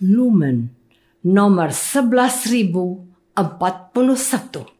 Lumen nomor 11041.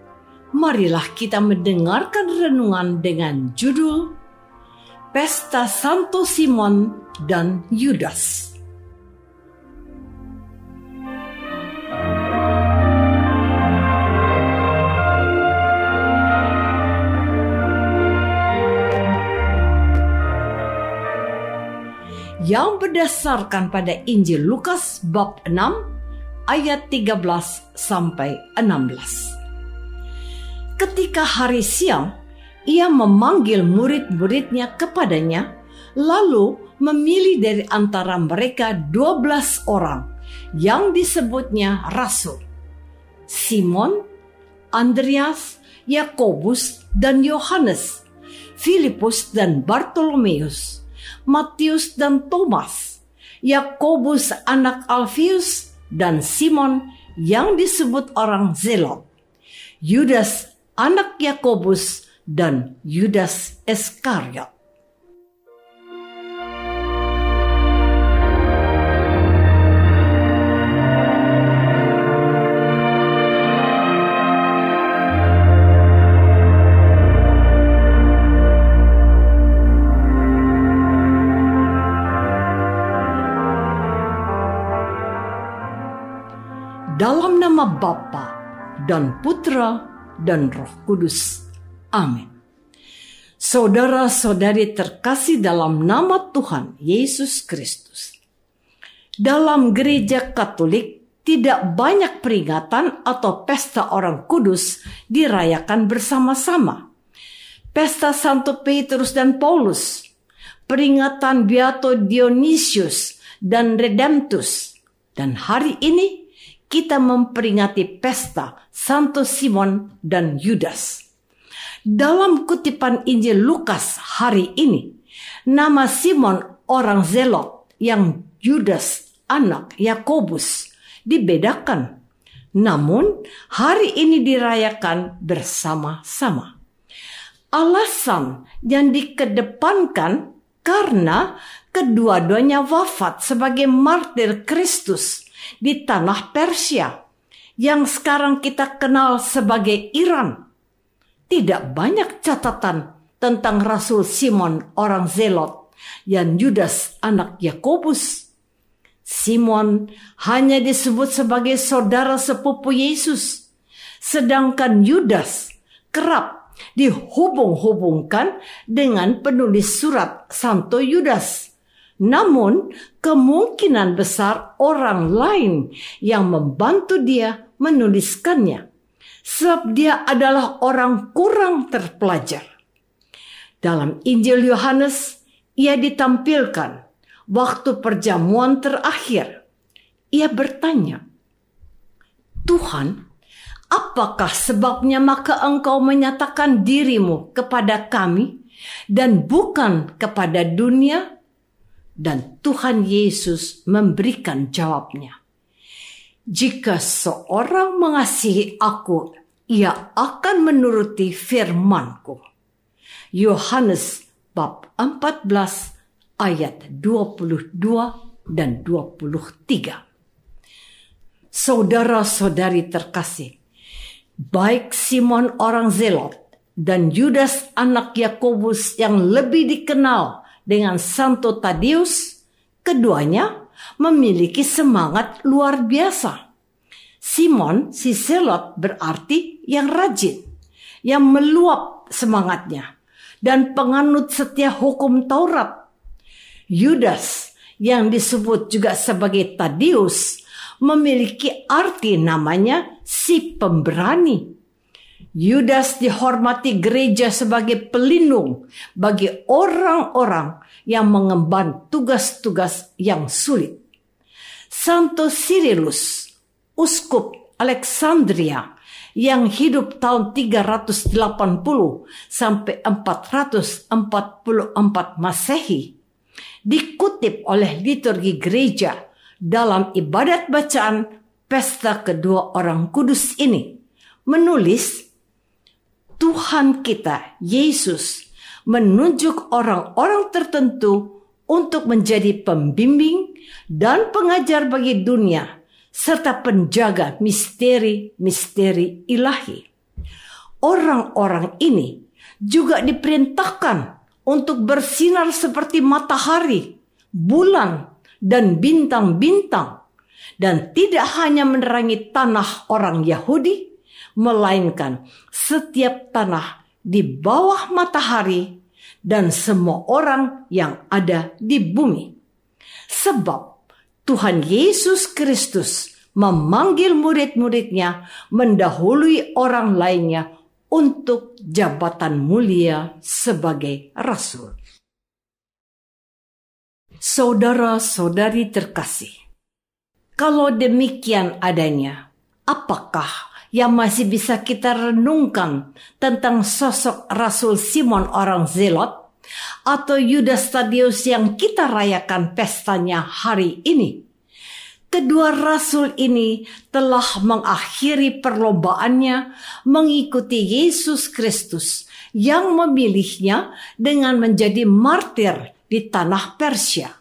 marilah kita mendengarkan renungan dengan judul Pesta Santo Simon dan Yudas. Yang berdasarkan pada Injil Lukas bab 6 ayat 13 sampai 16. Ketika hari siang, ia memanggil murid-muridnya kepadanya, lalu memilih dari antara mereka dua belas orang yang disebutnya rasul. Simon, Andreas, Yakobus, dan Yohanes, Filipus dan Bartolomeus, Matius dan Thomas, Yakobus anak Alfius, dan Simon yang disebut orang Zelot, Yudas anak Yakobus dan Yudas Iskariot. Dalam nama Bapa dan Putra dan Roh Kudus. Amin. Saudara-saudari terkasih dalam nama Tuhan Yesus Kristus. Dalam gereja Katolik tidak banyak peringatan atau pesta orang kudus dirayakan bersama-sama. Pesta Santo Petrus dan Paulus, peringatan Beato Dionysius dan Redemptus, dan hari ini kita memperingati pesta Santo Simon dan Yudas. Dalam kutipan Injil Lukas hari ini, nama Simon orang Zelot yang Yudas anak Yakobus dibedakan. Namun hari ini dirayakan bersama-sama. Alasan yang dikedepankan karena kedua-duanya wafat sebagai martir Kristus di tanah Persia yang sekarang kita kenal sebagai Iran. Tidak banyak catatan tentang Rasul Simon orang Zelot dan Yudas anak Yakobus. Simon hanya disebut sebagai saudara sepupu Yesus, sedangkan Yudas kerap dihubung-hubungkan dengan penulis surat Santo Yudas namun, kemungkinan besar orang lain yang membantu dia menuliskannya, sebab dia adalah orang kurang terpelajar. Dalam Injil Yohanes, ia ditampilkan waktu perjamuan terakhir. Ia bertanya, "Tuhan, Apakah sebabnya maka engkau menyatakan dirimu kepada kami dan bukan kepada dunia? Dan Tuhan Yesus memberikan jawabnya. Jika seorang mengasihi aku, ia akan menuruti firmanku. Yohanes bab 14 ayat 22 dan 23. Saudara-saudari terkasih, baik Simon orang Zelot dan Yudas anak Yakobus yang lebih dikenal dengan Santo Tadius, keduanya memiliki semangat luar biasa. Simon si Zelot berarti yang rajin, yang meluap semangatnya, dan penganut setia hukum Taurat. Yudas yang disebut juga sebagai Tadius memiliki arti namanya si pemberani. Yudas dihormati gereja sebagai pelindung bagi orang-orang yang mengemban tugas-tugas yang sulit. Santo Cyrillus, uskup Alexandria yang hidup tahun 380 sampai 444 Masehi, dikutip oleh liturgi gereja dalam ibadat bacaan pesta kedua orang kudus ini menulis Tuhan kita Yesus menunjuk orang-orang tertentu untuk menjadi pembimbing dan pengajar bagi dunia serta penjaga misteri-misteri ilahi. Orang-orang ini juga diperintahkan untuk bersinar seperti matahari, bulan, dan bintang-bintang dan tidak hanya menerangi tanah orang Yahudi melainkan setiap tanah di bawah matahari dan semua orang yang ada di bumi. Sebab Tuhan Yesus Kristus memanggil murid-muridnya mendahului orang lainnya untuk jabatan mulia sebagai rasul. Saudara-saudari terkasih, kalau demikian adanya, apakah yang masih bisa kita renungkan tentang sosok Rasul Simon orang Zelot atau Yudas Tadius yang kita rayakan pestanya hari ini? Kedua rasul ini telah mengakhiri perlombaannya mengikuti Yesus Kristus yang memilihnya dengan menjadi martir di tanah Persia.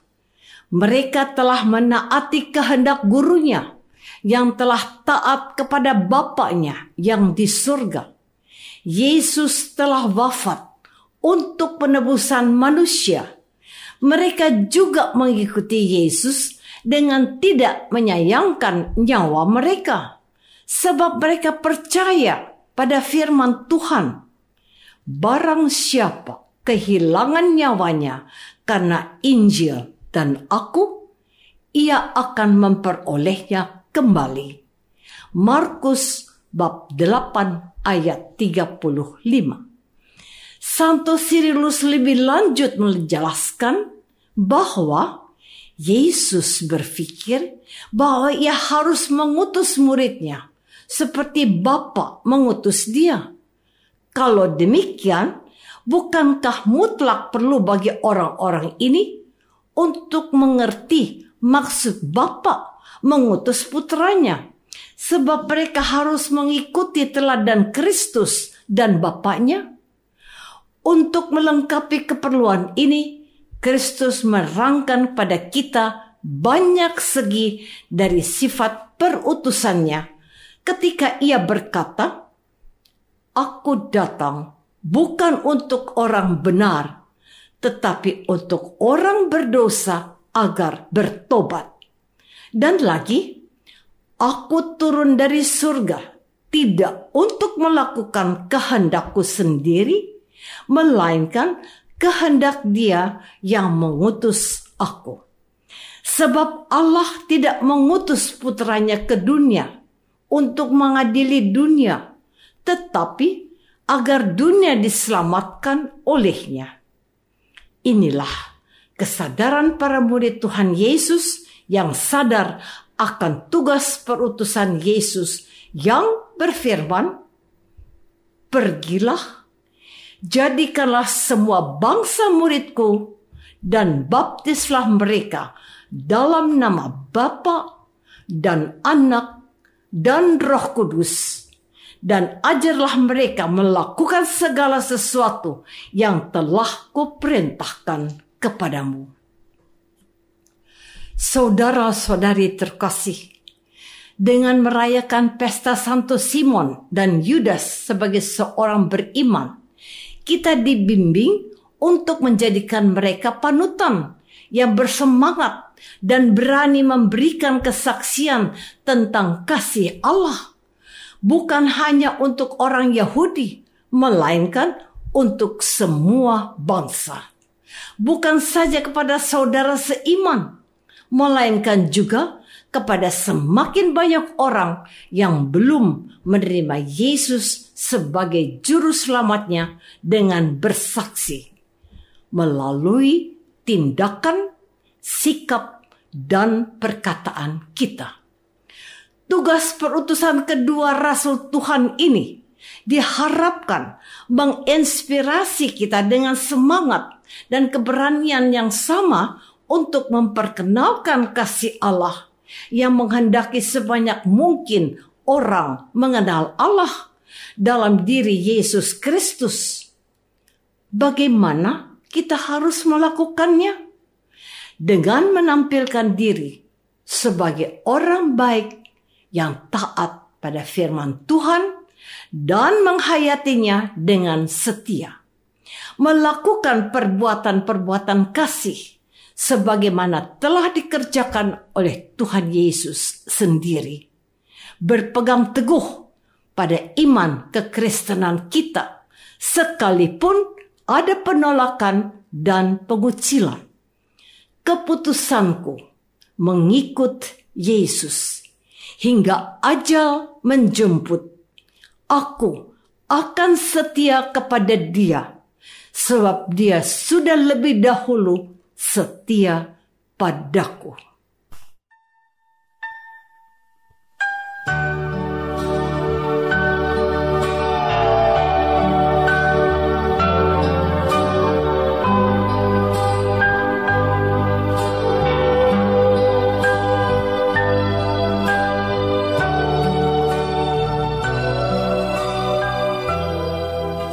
Mereka telah menaati kehendak gurunya yang telah taat kepada Bapaknya yang di surga. Yesus telah wafat untuk penebusan manusia. Mereka juga mengikuti Yesus dengan tidak menyayangkan nyawa mereka, sebab mereka percaya pada firman Tuhan. Barang siapa kehilangan nyawanya karena Injil dan aku, ia akan memperolehnya kembali. Markus bab 8 ayat 35. Santo Cyrillus lebih lanjut menjelaskan bahwa Yesus berpikir bahwa ia harus mengutus muridnya seperti Bapa mengutus dia. Kalau demikian, bukankah mutlak perlu bagi orang-orang ini untuk mengerti maksud Bapa mengutus putranya? Sebab mereka harus mengikuti teladan Kristus dan Bapaknya. Untuk melengkapi keperluan ini, Kristus merangkan pada kita banyak segi dari sifat perutusannya ketika ia berkata, Aku datang bukan untuk orang benar, tetapi untuk orang berdosa agar bertobat. Dan lagi, aku turun dari surga tidak untuk melakukan kehendakku sendiri, melainkan kehendak Dia yang mengutus aku. Sebab Allah tidak mengutus putranya ke dunia untuk mengadili dunia, tetapi agar dunia diselamatkan olehnya. Inilah kesadaran para murid Tuhan Yesus yang sadar akan tugas perutusan Yesus yang berfirman, Pergilah, jadikanlah semua bangsa muridku, dan baptislah mereka dalam nama Bapa dan Anak dan Roh Kudus, dan ajarlah mereka melakukan segala sesuatu yang telah kuperintahkan kepadamu. Saudara-saudari terkasih, dengan merayakan pesta Santo Simon dan Yudas sebagai seorang beriman, kita dibimbing untuk menjadikan mereka panutan yang bersemangat dan berani memberikan kesaksian tentang kasih Allah, bukan hanya untuk orang Yahudi, melainkan untuk semua bangsa, bukan saja kepada saudara seiman melainkan juga kepada semakin banyak orang yang belum menerima Yesus sebagai juru selamatnya dengan bersaksi melalui tindakan, sikap, dan perkataan kita. Tugas perutusan kedua Rasul Tuhan ini diharapkan menginspirasi kita dengan semangat dan keberanian yang sama untuk memperkenalkan kasih Allah yang menghendaki sebanyak mungkin orang mengenal Allah dalam diri Yesus Kristus. Bagaimana kita harus melakukannya? Dengan menampilkan diri sebagai orang baik yang taat pada firman Tuhan dan menghayatinya dengan setia. Melakukan perbuatan-perbuatan kasih sebagaimana telah dikerjakan oleh Tuhan Yesus sendiri. Berpegang teguh pada iman kekristenan kita, sekalipun ada penolakan dan pengucilan. Keputusanku mengikut Yesus hingga ajal menjemput. Aku akan setia kepada Dia, sebab Dia sudah lebih dahulu setia padaku.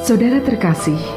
Saudara terkasih,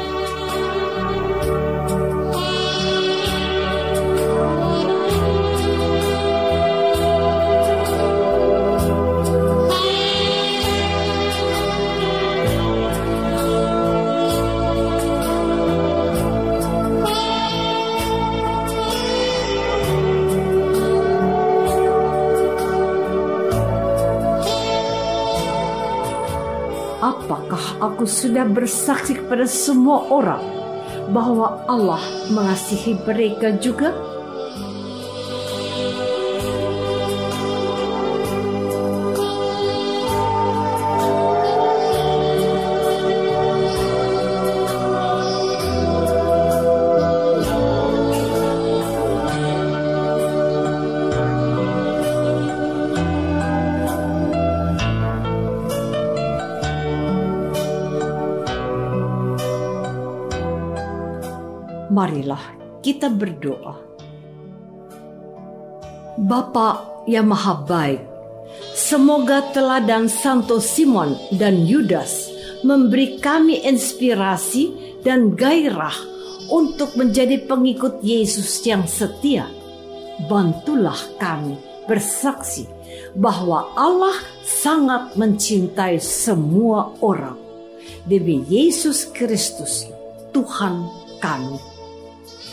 Aku sudah bersaksi kepada semua orang bahwa Allah mengasihi mereka juga? Marilah kita berdoa. Bapa yang Maha Baik, semoga teladan Santo Simon dan Yudas memberi kami inspirasi dan gairah untuk menjadi pengikut Yesus yang setia. Bantulah kami bersaksi bahwa Allah sangat mencintai semua orang. Demi Yesus Kristus, Tuhan kami.